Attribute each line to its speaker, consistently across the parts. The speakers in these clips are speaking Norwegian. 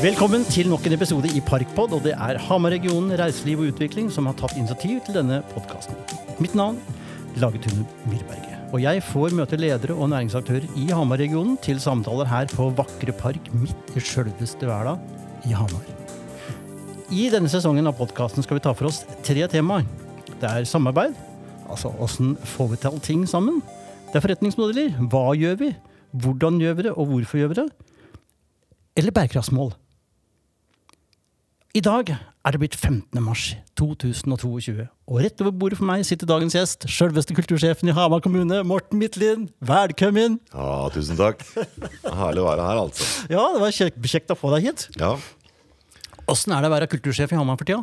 Speaker 1: Velkommen til nok en episode i Parkpod, og det er Hamar-regionen reiseliv og utvikling som har tatt initiativ til denne podkasten. Mitt navn Lage Tune Myrberget. Og jeg får møte ledere og næringsaktører i Hamar-regionen til samtaler her på vakre Park midt i sjølveste verda i Hamar. I denne sesongen av podkasten skal vi ta for oss tre temaer. Det er samarbeid, altså åssen får vi til ting sammen. Det er forretningsmodeller, hva gjør vi? Hvordan gjør vi det, og hvorfor gjør vi det? Eller bærekraftsmål. I dag er det blitt 15. mars 2022, og rett over bordet for meg sitter dagens gjest, sjølveste kultursjefen i Hamar kommune, Morten Midtlien. Velkommen!
Speaker 2: Ja, tusen takk. Herlig å være her, altså.
Speaker 1: Ja, det var kjekt, kjekt å få deg hit.
Speaker 2: Ja,
Speaker 1: Åssen er det å være kultursjef i Hamar for tida?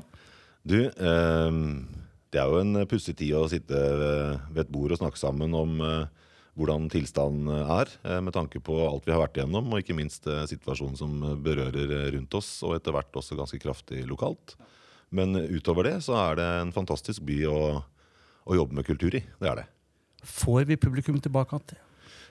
Speaker 2: du, eh, det er jo en pussig tid å sitte ved- et bord og snakke sammen om eh, hvordan tilstanden er, eh, med tanke på alt vi har vært igjennom, og ikke minst eh, situasjonen som berører eh, rundt oss, og etter hvert også ganske kraftig lokalt. Men utover det så er det en fantastisk by å, å jobbe med kultur i. Det er det.
Speaker 1: Får vi publikum tilbake igjen?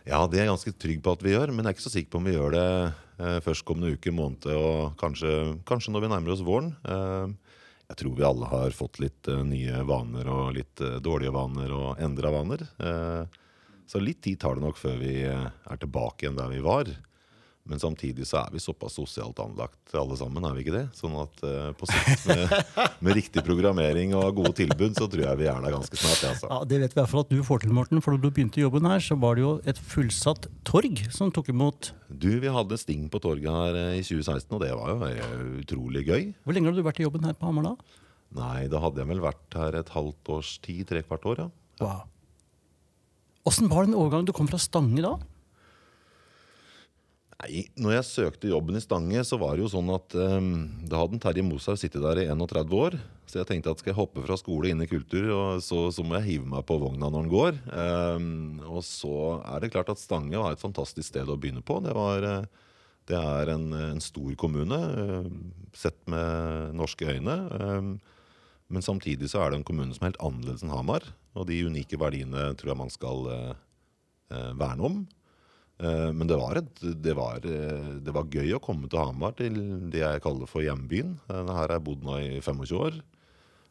Speaker 2: Ja, det er jeg ganske trygg på at vi gjør, men jeg er ikke så sikker på om vi gjør det eh, førstkommende uke, måned og kanskje, kanskje når vi nærmer oss våren. Eh, jeg tror vi alle har fått litt eh, nye vaner og litt eh, dårlige vaner og endra vaner. Eh, så litt tid tar det nok før vi eh, er tilbake igjen der vi var. Men samtidig så er vi såpass sosialt anlagt alle sammen, er vi ikke det? Sånn at uh, på sikt med, med riktig programmering og gode tilbud, så tror jeg vi er der ganske snart. ja, Altså.
Speaker 1: Ja, Det vet vi i hvert fall at du får til, Morten. For da du begynte jobben her, så var det jo et fullsatt torg som tok imot
Speaker 2: Du, vi hadde Sting på torget her eh, i 2016, og det var jo utrolig gøy.
Speaker 1: Hvor lenge har du vært i jobben her på Hamar da?
Speaker 2: Nei, da hadde jeg vel vært her et halvt års tid, tre kvart år, ja.
Speaker 1: Wow. Åssen var den overgangen du kom fra Stange da?
Speaker 2: Nei, når jeg søkte jobben i Stange, så var det jo sånn at um, da hadde Terje Moshaug sittet der i 31 år. Så jeg tenkte at skal jeg hoppe fra skole inn i kultur, så, så må jeg hive meg på vogna når den går. Um, og så er det klart at Stange var et fantastisk sted å begynne på. Det, var, eh, det er en, en stor kommune, eh, sett med norske øyne. Um, men samtidig så er det en kommune som er helt annerledes enn Hamar. Og de unike verdiene tror jeg man skal eh, eh, verne om. Eh, Men det var, et, det, var, det var gøy å komme til Hamar, til det jeg kaller for hjembyen. Her har jeg bodd nå i 25 år.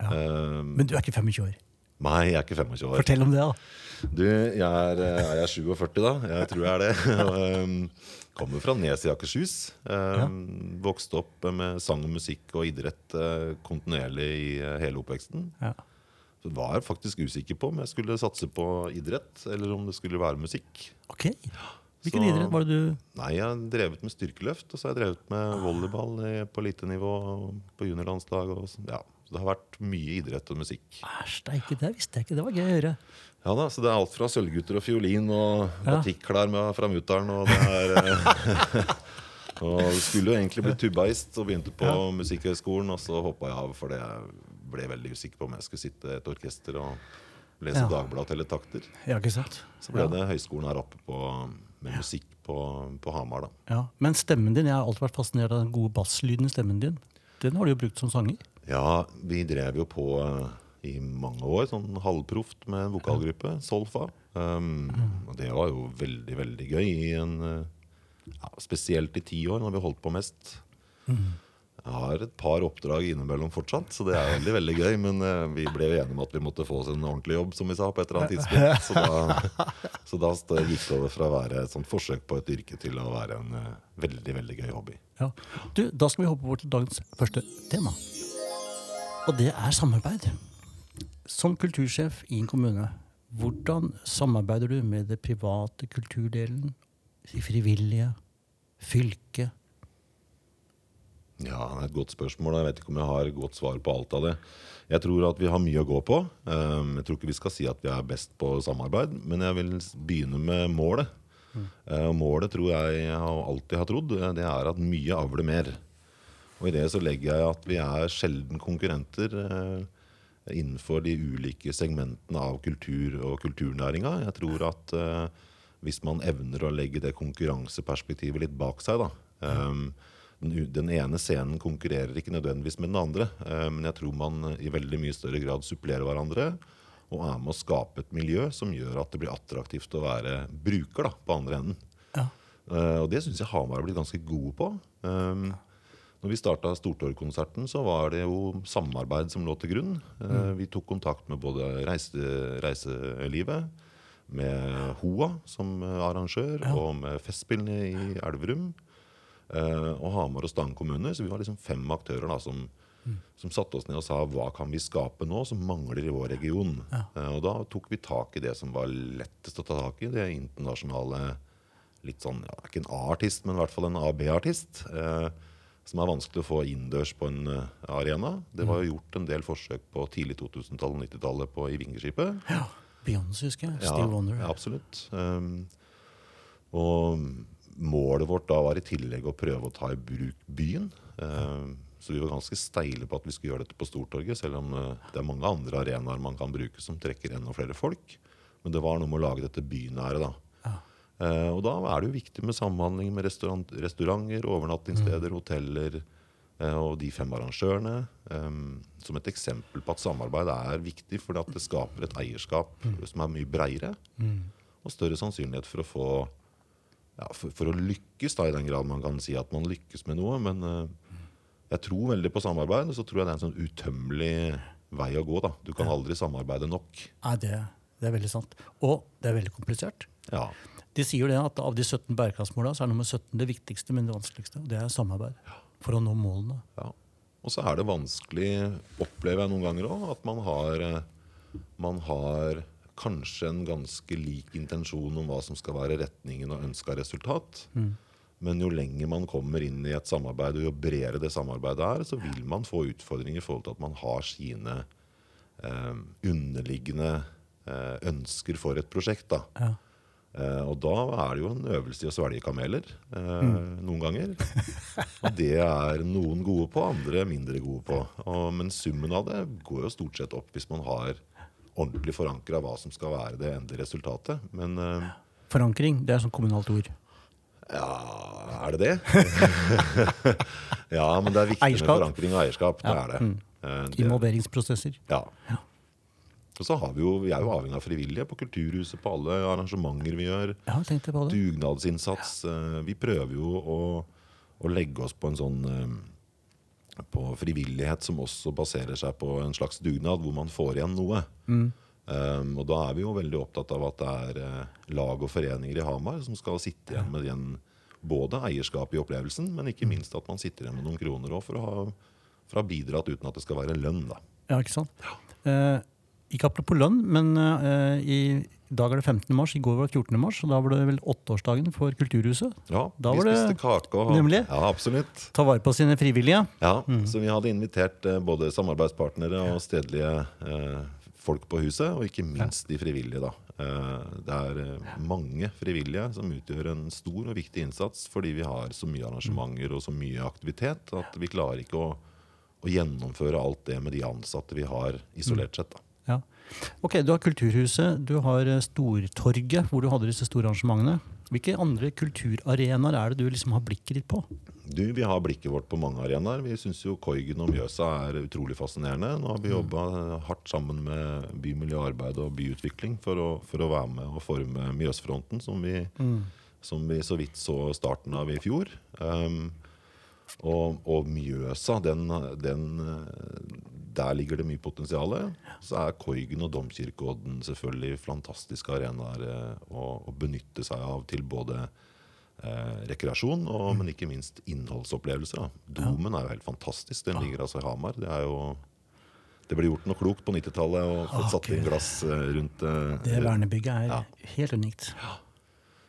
Speaker 2: Eh,
Speaker 1: Men du er ikke 25 år.
Speaker 2: Nei, jeg er ikke 25 år.
Speaker 1: Fortell om det, da.
Speaker 2: Du, jeg er, er jeg 47 da? Jeg tror jeg er det. Kommer fra Nes i Akershus.
Speaker 1: Ja.
Speaker 2: Vokste opp med sang og musikk og idrett kontinuerlig i hele oppveksten.
Speaker 1: Ja.
Speaker 2: Var faktisk usikker på om jeg skulle satse på idrett, eller om det skulle være musikk.
Speaker 1: Ok. Hvilken
Speaker 2: Så-
Speaker 1: idrett var det du
Speaker 2: Nei, jeg har drevet med styrkeløft, og så har jeg drevet med volleyball på elitenivå nivå på juniorlandslag. Og, så- ja. så det har vært mye idrett og musikk.
Speaker 1: Æsj, det visste jeg ikke. Det var gøy å høre.
Speaker 2: Ja da, Så det er alt fra sølvgutter og fiolin og
Speaker 1: Ja.
Speaker 2: batikklær med fra mutter'n. Og det er eh, Og det skulle jo egentlig bli tubaist og begynte på Musikkhøgskolen, og så hoppa jeg av fordi jeg ble veldig usikker på om jeg skulle sitte et orkester og lese
Speaker 1: Ja.
Speaker 2: Dagbladet eller takter.
Speaker 1: Ja, ikke sant?
Speaker 2: Så ble
Speaker 1: ja.
Speaker 2: det høyskolen her oppe på, med musikk på, på Hamar, da.
Speaker 1: Ja. Men stemmen din, jeg har alltid vært fascinert av den gode basslyden i stemmen din. Den har du jo brukt som sanger.
Speaker 2: Ja, vi drev jo på eh, i mange år, sånn halvproft med en vokalgruppe, Solfa. Um, og det var jo veldig, veldig gøy i en eh, ja, Spesielt i ti år, når vi holdt på mest. Jeg har et par oppdrag innimellom fortsatt, så det er veldig veldig gøy. Men eh, vi ble enige om at vi måtte få oss en ordentlig jobb, som vi sa, på et eller annet tidspunkt. Så da, så da gikk det over fra å være et sånt forsøk på et yrke til å være en eh, veldig, veldig gøy hobby.
Speaker 1: Ja. Du, da skal vi hoppe over til dagens første tema. Og det er samarbeid. Som kultursjef i en kommune, hvordan samarbeider du med det private kulturdelen, de frivillige, fylket?
Speaker 2: Ja, det er et godt spørsmål. Jeg vet ikke om jeg har godt svar på alt av det. Jeg tror at vi har mye å gå på. Um, Jeg tror ikke vi skal si at vi er best på samarbeid, men jeg vil begynne med målet. Og målet tror jeg jeg alltid har trodd, eh, det er at mye avler mer. Og i det så legger jeg at vi er sjelden konkurrenter eh, innenfor de ulike segmentene av kultur og kulturnæringa. Jeg tror at hvis man evner å legge det konkurranseperspektivet litt bak seg, da. Um, den, den ene scenen konkurrerer ikke nødvendigvis med den andre, eh, men jeg tror man i veldig mye større grad supplerer hverandre. Og er med å skape et miljø som gjør at det blir attraktivt å være bruker da, på andre enden.
Speaker 1: Ja.
Speaker 2: Eh, og det syns jeg Hamar har blitt ganske gode på. Um, Når vi starta Stortorgkonserten, så var det jo samarbeid som lå til grunn. Mm. Vi tok kontakt med både reise, reiselivet, med HOA som arrangør, arrangør, og med Festspillene i Elverum. Eh, Og Hamar og Stang kommuner. Så vi var liksom fem aktører da, som, som satte oss ned og sa hva kan vi skape nå som mangler i vår region. Eh, Og da tok vi tak i det som var lettest å ta tak i, det internasjonale litt sånn, ja, Ikke en A-artist, men i hvert fall en AB-artist. Eh, som er vanskelig å få innendørs på en eh, arena. Det var jo gjort en del forsøk på tidlig 2000-tallet og 90-tallet i Vingeskipet.
Speaker 1: Ja. Beyoncé, husker jeg.
Speaker 2: Ja,
Speaker 1: Wonder.
Speaker 2: Ja, absolutt. Um, og målet vårt da var i tillegg å prøve å ta i bruk byen. Um, så vi var ganske steile på at vi skulle gjøre dette på Stortorget, selv om uh, det er mange andre arenaer man kan bruke som trekker enda flere folk. Men det var noe med å lage dette bynære, da.
Speaker 1: Ja.
Speaker 2: Eh, og da er det jo viktig med samhandling med restaurant, restauranter, overnattingssteder, hoteller eh, og de fem arrangørene. Som et eksempel på at samarbeid er viktig, fordi at det skaper et eierskap som er mye breiere. Og større sannsynlighet for å få ja, for, for å lykkes, da, i den grad man kan si at man lykkes med noe. Men uh, jeg tror veldig på samarbeid, og så tror jeg det er en sånn utømmelig vei å gå. da. Du kan aldri samarbeide nok.
Speaker 1: Nei, det, det er veldig sant. Og det er veldig komplisert.
Speaker 2: Ja,
Speaker 1: De sier jo det at av de 17 bærekraftsmåla så er nummer 17 det viktigste, men det vanskeligste. Og det er samarbeid. For å nå målene.
Speaker 2: Ja. Og så er det vanskelig, opplever jeg noen ganger òg, at man har, eh, man har kanskje en ganske lik intensjon om hva som skal være retningen og ønska resultat. Men jo lenger man kommer inn i et samarbeid, og jo bredere det samarbeidet er, så vil man få utfordringer i forhold til at man har sine eh, underliggende eh, ønsker for et prosjekt. da.
Speaker 1: Ja.
Speaker 2: Eh, og da er det jo en øvelse i å svelge kameler eh, noen ganger. og det er noen gode på, andre mindre gode på. Og, men summen av det går jo stort sett opp hvis man har ordentlig forankra hva som skal være det endelige resultatet. Men uh,
Speaker 1: Forankring, det er sånn kommunalt ord.
Speaker 2: ja, er det det? ja, men det er viktig
Speaker 1: Eierskap.
Speaker 2: med forankring og eierskap. Det er det.
Speaker 1: mm.
Speaker 2: Eh, det
Speaker 1: Involveringsprosesser.
Speaker 2: ja. Og så har vi jo, vi er jo avhengig av frivillige på Kulturhuset, på alle arrangementer vi gjør.
Speaker 1: Ja, tenkte på det.
Speaker 2: dugnadsinnsats. Eh, Vi prøver jo å, å legge oss på en sånn på frivillighet som også baserer seg på en slags dugnad, hvor man får igjen noe. Um, og da er vi jo veldig opptatt av at det er eh, lag og foreninger i Hamar som skal sitte igjen med igjen både eierskap i opplevelsen, men ikke minst at man sitter igjen med noen kroner òg for, for å ha bidratt uten at det skal være lønn. da.
Speaker 1: Ja, ikke sant? Eh, ikke apropos lønn, men uh, i dag er det 15. mars, i går var det 14. mars, og da var det vel åtteårsdagen for Kulturhuset.
Speaker 2: Ja,
Speaker 1: Da
Speaker 2: vi
Speaker 1: var det-
Speaker 2: spiste kake og
Speaker 1: Nemlig.
Speaker 2: Ja, absolutt.
Speaker 1: Ta vare på sine frivillige.
Speaker 2: Ja, Så vi hadde invitert uh, både samarbeidspartnere og stedlige uh, folk på huset, og ikke minst de frivillige. da. Det er mange frivillige som utgjør en stor og viktig innsats fordi vi har så mye arrangementer og så mye aktivitet at vi klarer ikke å, å gjennomføre alt det med de ansatte vi har isolert sett. da.
Speaker 1: Ok, Du har Kulturhuset, du har eh, Stortorget, hvor du hadde disse store arrangementene. Hvilke andre kulturarenaer er det du liksom har blikket ditt på?
Speaker 2: Du, Vi har blikket vårt på mange arenaer. Vi syns jo Koigen og Mjøsa er utrolig fascinerende. Nå har vi jobba hardt sammen med bymiljøarbeid og byutvikling for å, for å være med og forme Mjøsfronten, som vi, som vi så vidt så starten av i fjor. Um, og, og Mjøsa, den, den, eh, der ligger det mye potensial. Så er Koigen og Domkirkeodden selvfølgelig fantastiske arenaer eh, å, å benytte seg av til både eh, rekreasjon, og, men ikke minst innholdsopplevelser. Da. Domen er jo helt fantastisk. Den ligger altså i Hamar. Det er jo det ble gjort noe klokt på 90-tallet og fått satt inn glass eh, rundt eh,
Speaker 1: Det vernebygget er
Speaker 2: Ja.
Speaker 1: helt unikt.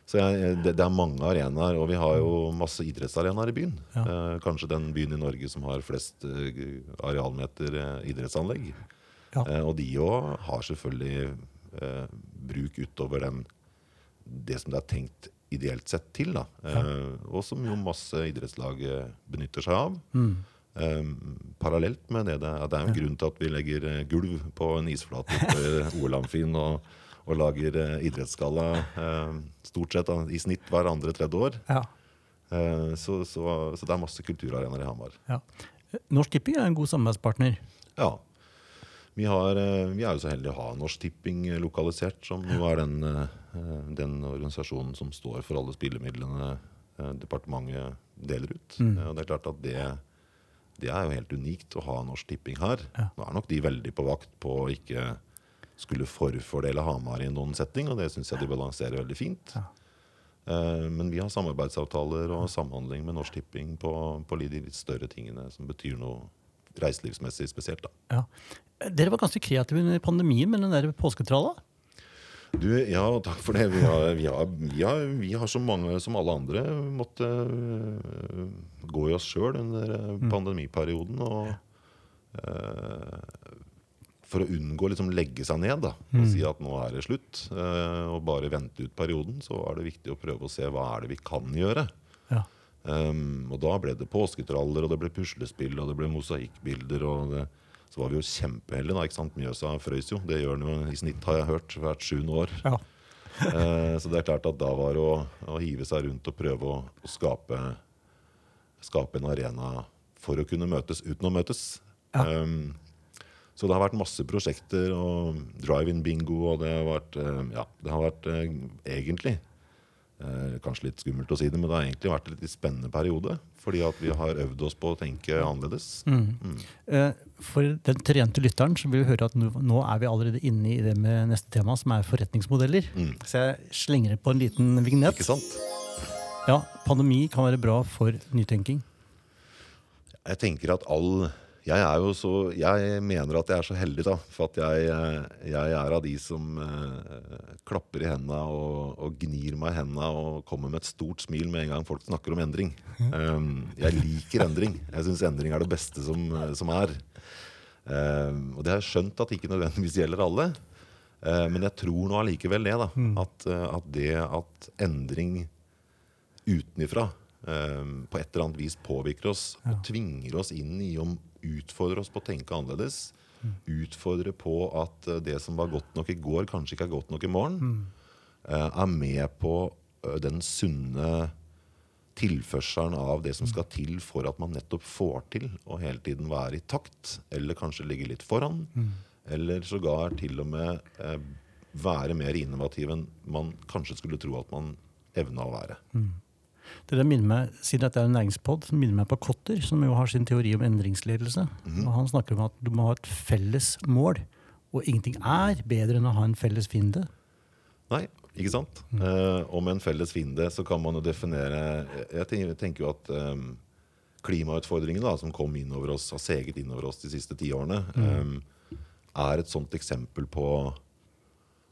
Speaker 2: Så jeg, det, det er mange arenaer, og vi har jo masse idrettsarenaer i byen.
Speaker 1: Ja.
Speaker 2: Eh, kanskje den byen i Norge som har flest eh, arealmeter eh, idrettsanlegg.
Speaker 1: Ja.
Speaker 2: Eh, og de òg har selvfølgelig eh, bruk utover den, det som det er tenkt ideelt sett til. Da. Eh, og som jo masse idrettslag eh, benytter seg av. Eh, parallelt med det, det er, det er jo en grunn til at vi legger eh, gulv på en isflate på OL-amfien og, og lager eh, idrettsgalla eh, stort sett i snitt hver andre tredje år.
Speaker 1: Ja.
Speaker 2: Eh, så, så, så det er masse kulturarenaer i Hamar.
Speaker 1: Ja. Norsk Tipping er en god samarbeidspartner.
Speaker 2: Ja. Vi, har, eh, vi er jo så heldige å ha Norsk Tipping eh, lokalisert, som jo er den, eh, den organisasjonen som står for alle spillemidlene departementet deler ut. Eh, Og det er klart at det det er jo helt unikt å ha Norsk Tipping her.
Speaker 1: Ja.
Speaker 2: Nå er nok de veldig på vakt på å ikke skulle forfordele Hamar i noen setting, og det syns jeg de balanserer veldig fint.
Speaker 1: Ja.
Speaker 2: Eh, men vi har samarbeidsavtaler og samhandling med Norsk Tipping på, på de litt større tingene som betyr noe reiselivsmessig spesielt.
Speaker 1: Ja. Dere var ganske kreative under pandemien med den der påsketralla.
Speaker 2: Du, ja, takk for det. Vi har, vi har, vi har, vi har som mange som alle andre måtte øh, gå i oss sjøl under øh, pandemiperioden. Og øh, for å unngå å liksom legge seg ned da, og si at nå er det slutt, uh, og bare vente ut perioden, så er det viktig å prøve å se hva er det vi kan gjøre.
Speaker 1: Ja.
Speaker 2: Um, og da ble det påsketraller, og det ble puslespill, og det ble mosaikkbilder. og det, Så var vi jo kjempeheldige. da, ikke sant? Mjøsa frøys jo. Det gjør den jo i snitt, har jeg hørt, hvert sjuende år.
Speaker 1: Ja.
Speaker 2: uh, så det er klart at da var det å, å hive seg rundt og prøve å, å skape, skape en arena for å kunne møtes uten å møtes.
Speaker 1: Ja.
Speaker 2: Um, så det har vært masse prosjekter og drive-in-bingo, og det har vært, eh, ja, det har vært eh, egentlig eh, Kanskje litt skummelt å si det, men det har egentlig vært en litt spennende periode. Fordi at vi har øvd oss på å tenke annerledes.
Speaker 1: Eh, For den trente lytteren så vil vi høre at nå, er vi allerede inne i det med neste tema, som er forretningsmodeller. Så jeg slenger på en liten vignett.
Speaker 2: Ikke sant?
Speaker 1: Ja, Pandemi kan være bra for nytenking.
Speaker 2: Jeg tenker at all jeg er jo så Jeg mener at jeg er så heldig, da. For at jeg, eh, jeg er av de som eh, klapper i henda og, og gnir meg i henda og kommer med et stort smil med en gang folk snakker om endring. Um, jeg liker endring. Jeg syns endring er det beste som, som er. Um, og det har jeg skjønt at ikke nødvendigvis gjelder alle. Uh, men jeg tror nå allikevel det. da at, uh, at det at endring utenifra um, på et eller annet vis påvirker oss og tvinger oss inn i å utfordre oss på å tenke annerledes. Utfordre på at uh, det som var godt nok i går, kanskje ikke er godt nok i morgen. uh, er med på uh, den sunne tilførselen av det som skal til for at man nettopp får til å hele tiden være i takt, eller kanskje ligge litt foran. Eller sågar til og med eh, være mer innovativ enn man kanskje skulle tro at man evna å være.
Speaker 1: Det der minner meg, Siden dette er en næringspod, minner meg på Kotter, som jo har sin teori om endringsledelse. Og Han snakker om at du må ha et felles mål. Og ingenting er bedre enn å ha en felles fiende.
Speaker 2: Nei, ikke sant? Eh, og med en felles fiende så kan man jo definere Jeg tenker, tenker jo at um, klimautfordringene da, som kom innover oss, har seget innover oss de siste tiårene, eh, er et sånt eksempel på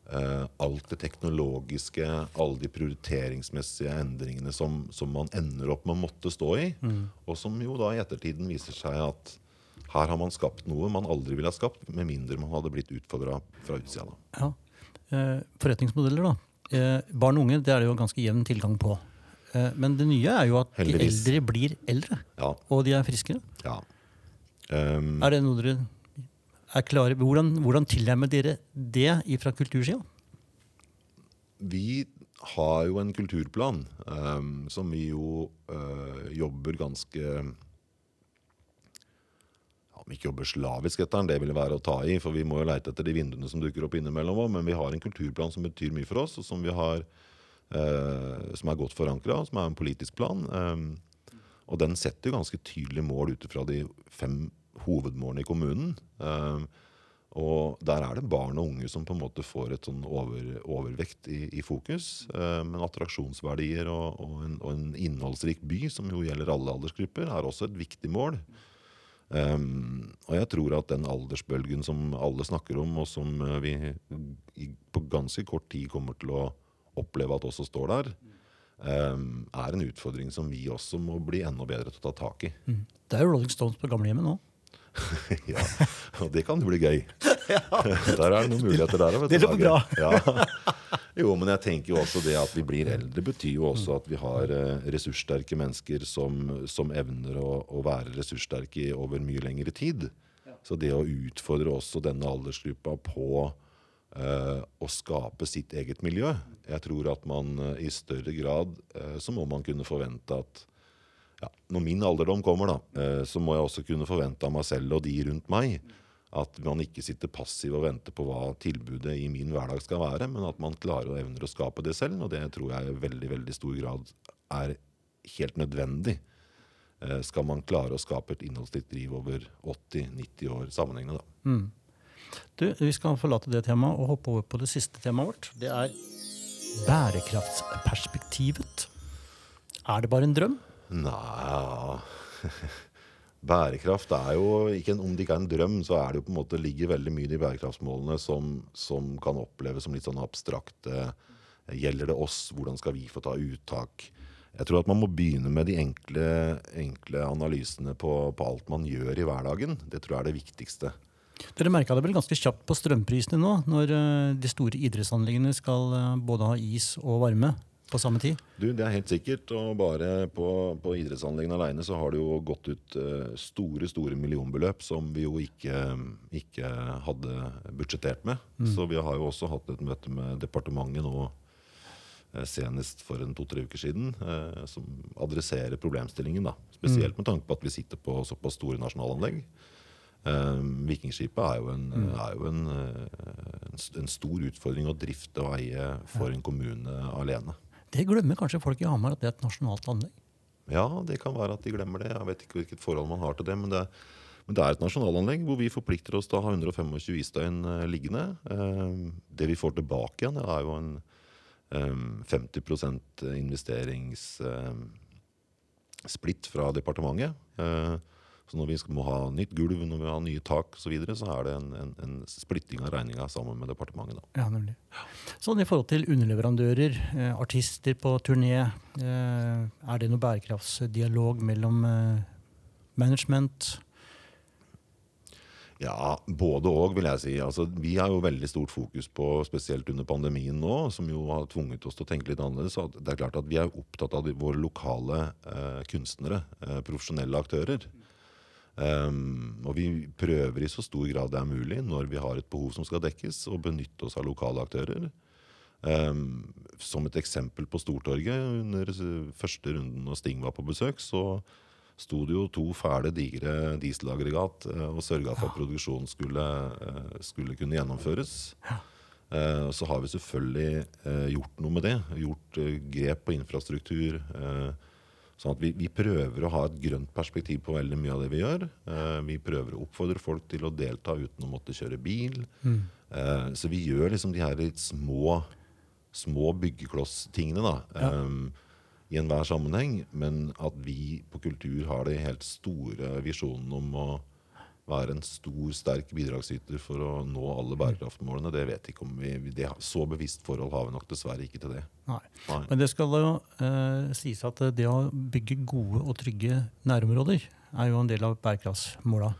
Speaker 2: alt det teknologiske, alle de prioriteringsmessige endringene som, som man ender opp med å måtte stå i, og som jo da i ettertiden viser seg at her har man skapt noe man aldri ville ha skapt, med mindre man hadde blitt utfordra fra utsida.
Speaker 1: Ja. Eh, forretningsmodeller, da. Eh, barn og unge det er det jo ganske jevn tilgang på. Eh, men det nye er jo at
Speaker 2: Heldigvis.
Speaker 1: de eldre blir eldre,
Speaker 2: Ja,
Speaker 1: og de er friskere.
Speaker 2: ja. Um,
Speaker 1: Er det noe dere er klare Hvordan, hvordan tilnærmer dere det fra kultursida?
Speaker 2: Vi har jo en kulturplan um, som vi jo uh, jobber ganske Om ikke jobber slavisk etter den, det ville være å ta i, for vi må jo leite etter de vinduene som dukker opp innimellom òg. Men vi har en kulturplan som betyr mye for oss, og som, har, eh, som er godt forankra, som er en politisk plan. ehm, og den setter jo ganske tydelige mål ut fra de fem hovedmålene i kommunen. Ehm, og der er det barn og unge som på en måte får et sånn over, overvekt i, i fokus. Eh, men attraksjonsverdier og, og, en, og en innholdsrik by, som jo gjelder alle aldersgrupper, er også et viktig mål. Um, og jeg tror at den aldersbølgen som alle snakker om, og som eh, vi i, på ganske kort tid kommer til å oppleve at også står der, um, er en utfordring som vi også må bli enda bedre til å ta tak i.
Speaker 1: Det er jo Rolling Stones på gamlehjemmet nå.
Speaker 2: ja, og det kan jo bli gøy. der er det noen muligheter der òg.
Speaker 1: Det lover bra.
Speaker 2: Ja. Jo, men jeg tenker jo også det at vi blir eldre, betyr jo også at vi har eh, ressurssterke mennesker som, som evner å, å være ressurssterke over mye lengre tid. Så det å utfordre også denne aldersgruppa på uh, å skape sitt eget miljø Jeg tror at man uh, i større grad uh, så må man kunne forvente at ja, når min alderdom kommer, da, eh, så må jeg også kunne forvente av meg selv og de rundt meg at man ikke sitter passiv og venter på hva tilbudet i min hverdag skal være, men at man klarer og evner å skape det selv. Og det tror jeg i veldig veldig stor grad er helt nødvendig. eh, skal man klare å skape et innholdsrikt driv over 80-90 år sammenhengende. Da.
Speaker 1: Mm. Du, vi skal forlate det temaet og hoppe over på det siste temaet vårt. Det er bærekraftsperspektivet. Er det bare en drøm?
Speaker 2: Nei Bærekraft er jo ikke en, Om det ikke er en drøm, så er det jo på en måte ligger veldig mye i bærekraftsmålene som, som kan oppleves som litt sånn abstrakte. Gjelder det oss? Hvordan skal vi få ta uttak? Jeg tror at man må begynne med de enkle, enkle analysene på, på, alt man gjør i hverdagen. Det tror jeg er det viktigste.
Speaker 1: Dere merka det vel ganske kjapt på strømprisene nå, når eh, de store idrettsanleggene skal eh, både ha is og varme? På samme tid?
Speaker 2: Du, Det er helt sikkert. og Bare på, på idrettsanleggene alene så har det jo gått ut uh, store store millionbeløp som vi jo ikke, ikke hadde budsjettert med. Mm. Så vi har jo også hatt et møte med departementet nå uh, senest for en to-tre uker siden, uh, som adresserer problemstillingen. da. Spesielt mm. med tanke på at vi sitter på såpass store nasjonalanlegg. Vikingskipet er jo, en, mm. er jo en, en, stor utfordring å drifte og eie for en kommune alene.
Speaker 1: Det glemmer kanskje folk i Hamar at det er et nasjonalt anlegg?
Speaker 2: Ja, det kan være at de glemmer det. Jeg vet ikke hvilket forhold man har til det. Men det men det er et nasjonalanlegg hvor vi forplikter oss til å ha 125 isdøgn uh, liggende. Uh, det vi får tilbake igjen, er jo en um, 50 investeringssplitt uh, fra departementet. Så når vi må ha nytt gulv, når vi har nye tak osv., så, videre, så er det en, en, en splitting av regninga sammen med departementet. Da.
Speaker 1: Ja, nemlig. Sånn I forhold til underleverandører, eh, artister på turné, eh, er det noe bærekraftsdialog mellom eh, management?
Speaker 2: Ja, både òg, vil jeg si. Altså, vi har jo veldig stort fokus på, spesielt under pandemien nå, som jo har tvunget oss til å tenke litt annerledes. det er klart at Vi er opptatt av våre lokale eh, kunstnere, eh, profesjonelle aktører. Um, og vi prøver i så stor grad det er mulig, når vi har et behov som skal dekkes, å benytte oss av lokale aktører. Um, som et eksempel på Stortorget, under første runden når Sting var på besøk, så sto det jo to fæle, digre dieselaggregat uh, og sørga for at produksjonen skulle, uh, skulle kunne gjennomføres. Uh, så har vi selvfølgelig gjort noe med det. Gjort grep på infrastruktur. Uh, Sånn at vi, vi, prøver å ha et grønt perspektiv på veldig mye av det vi gjør. Eh, vi prøver å oppfordre folk til å delta uten å måtte kjøre bil. Mm. Eh, så vi gjør liksom de her litt små, små byggeklosstingene da, ja. eh, i enhver sammenheng. Men at vi på kultur har de helt store visjonene om å være en stor, sterk bidragsyter for å nå alle bærekraftmålene, det vet ikke om vi, det, Så bevisst forhold har vi nok dessverre ikke til det.
Speaker 1: Nei. Nei. Men det skal jo eh, sies at det å bygge gode og trygge nærområder er jo en del av bærekraftsmåla.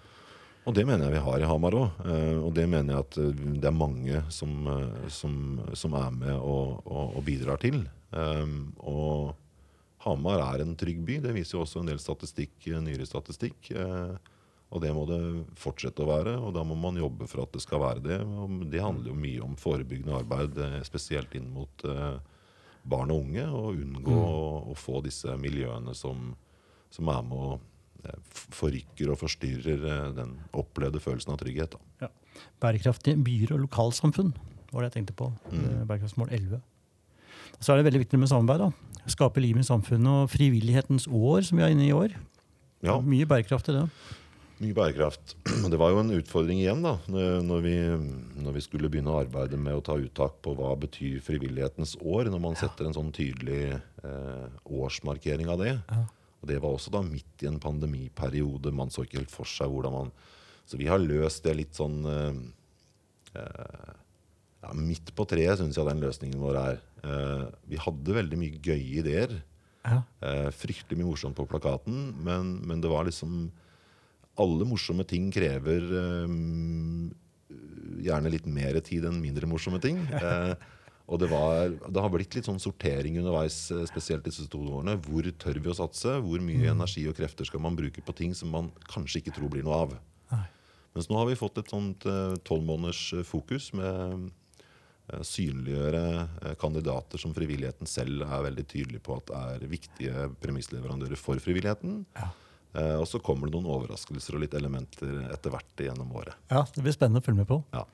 Speaker 2: Og det mener jeg vi har i Hamar òg. Eh, og det mener jeg at eh, det er mange som, eh, som, som er med og, og, og bidrar til. Eh, og Hamar er en trygg by. Det viser jo også en del statistikk, nyere statistikk. Uh, og det må det fortsette å være, og da må man jobbe for at det skal være det. Og det handler jo mye om forebyggende arbeid, eh, spesielt inn mot uh, barn og unge. Og unngå mm. å, å, få disse miljøene som, som er med og uh, forrykker og forstyrrer den opplevde følelsen av trygghet. Ja.
Speaker 1: Bærekraftige byer og lokalsamfunn var det jeg tenkte på. Mm. Bærekraftsmål 11. Så er det veldig viktig med samarbeid. da. Skape liv i samfunnet og frivillighetens år, som vi er inne i i år. Ja. Mye bærekraft i det.
Speaker 2: Mye bærekraft. Det var jo en utfordring igjen da, når vi, når vi, skulle begynne å arbeide med å ta uttak på hva betyr frivillighetens år, når man setter en sånn tydelig eh, årsmarkering av det. Ja. Og Det var også da midt i en pandemiperiode. Man så ikke helt for seg hvordan man Så vi har løst det litt sånn eh, eh ja, Midt på treet syns jeg den løsningen vår er. Eh, vi hadde veldig mye gøye ideer. Ja. Eh, fryktelig mye morsomt på plakaten, men, men det var liksom alle morsomme ting krever um, gjerne litt mer tid enn mindre morsomme ting. Eh, og det, var, det, har blitt litt sånn sortering underveis, eh, spesielt disse to årene. Hvor tør vi å satse? Hvor mye mm. energi og krefter skal man bruke på ting som man kanskje ikke tror blir noe av? Nei. Mens nå har vi fått et sånt tolv uh, måneders fokus med eh, synliggjøre kandidater som frivilligheten selv er veldig tydelig på at er viktige premissleverandører for frivilligheten. Ja. Uh, og så kommer det noen overraskelser og litt elementer etter hvert gjennom året.
Speaker 1: Ja, Det blir spennende å følge med på. Ja.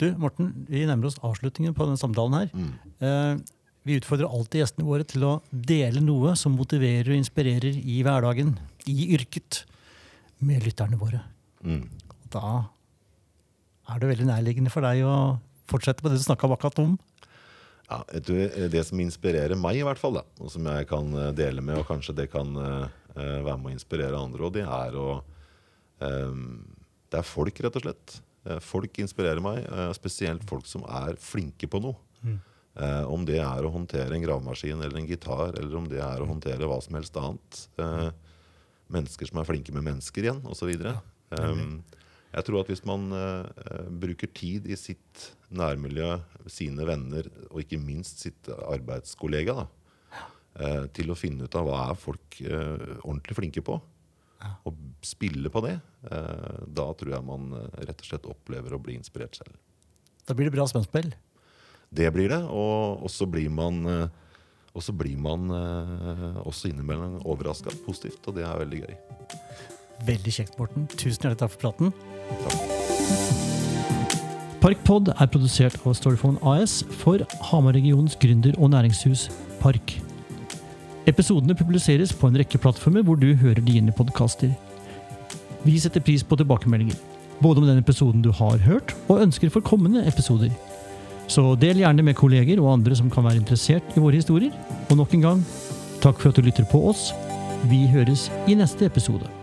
Speaker 1: Du, Morten, Vi nærmer oss avslutningen på denne samtalen. her. Mm. Uh, Vi utfordrer alltid gjestene våre til å dele noe som motiverer og inspirerer i hverdagen, i yrket, med lytterne våre.
Speaker 2: Mm.
Speaker 1: Da er det veldig nærliggende for deg å fortsette på det du snakka akkurat om.
Speaker 2: Ja, du, Det som inspirerer meg, i hvert fall, da, og som jeg kan eh, dele med, og kanskje det kan uh, være med å inspirere andre, og det er å um, Det er folk, rett og slett. Folk inspirerer meg, uh, spesielt folk som er flinke på noe. Mm. Uh, om det er å håndtere en gravemaskin eller en gitar, eller om det er å håndtere hva som helst annet. mennesker som er flinke med mennesker igjen, osv. Ja, um, jeg tror at hvis man uh, bruker tid i sitt nærmiljø, sine venner og ikke minst sitt arbeidskollega da, uh, til å finne ut av hva er folk ordentlig flinke på, og spille på det, da tror jeg man rett og slett opplever å bli inspirert selv.
Speaker 1: Da blir det bra spennspill.
Speaker 2: Det blir det. Og, så blir man og så blir man også innimellom overraska positivt, og det er veldig gøy.
Speaker 1: Veldig kjekt, Morten. Tusen hjertelig takk for praten. Parkpod er produsert av Storyphone AS for Hamar-regionens gründer- og næringshus Park. Episodene publiseres på en rekke plattformer hvor du hører dine podkaster. Vi setter pris på tilbakemeldinger, både om den episoden du har hørt, og ønsker for kommende episoder. Så del gjerne med kolleger og andre som kan være interessert i våre historier. Og nok en gang, takk for at du lytter på oss. Vi høres i neste episode.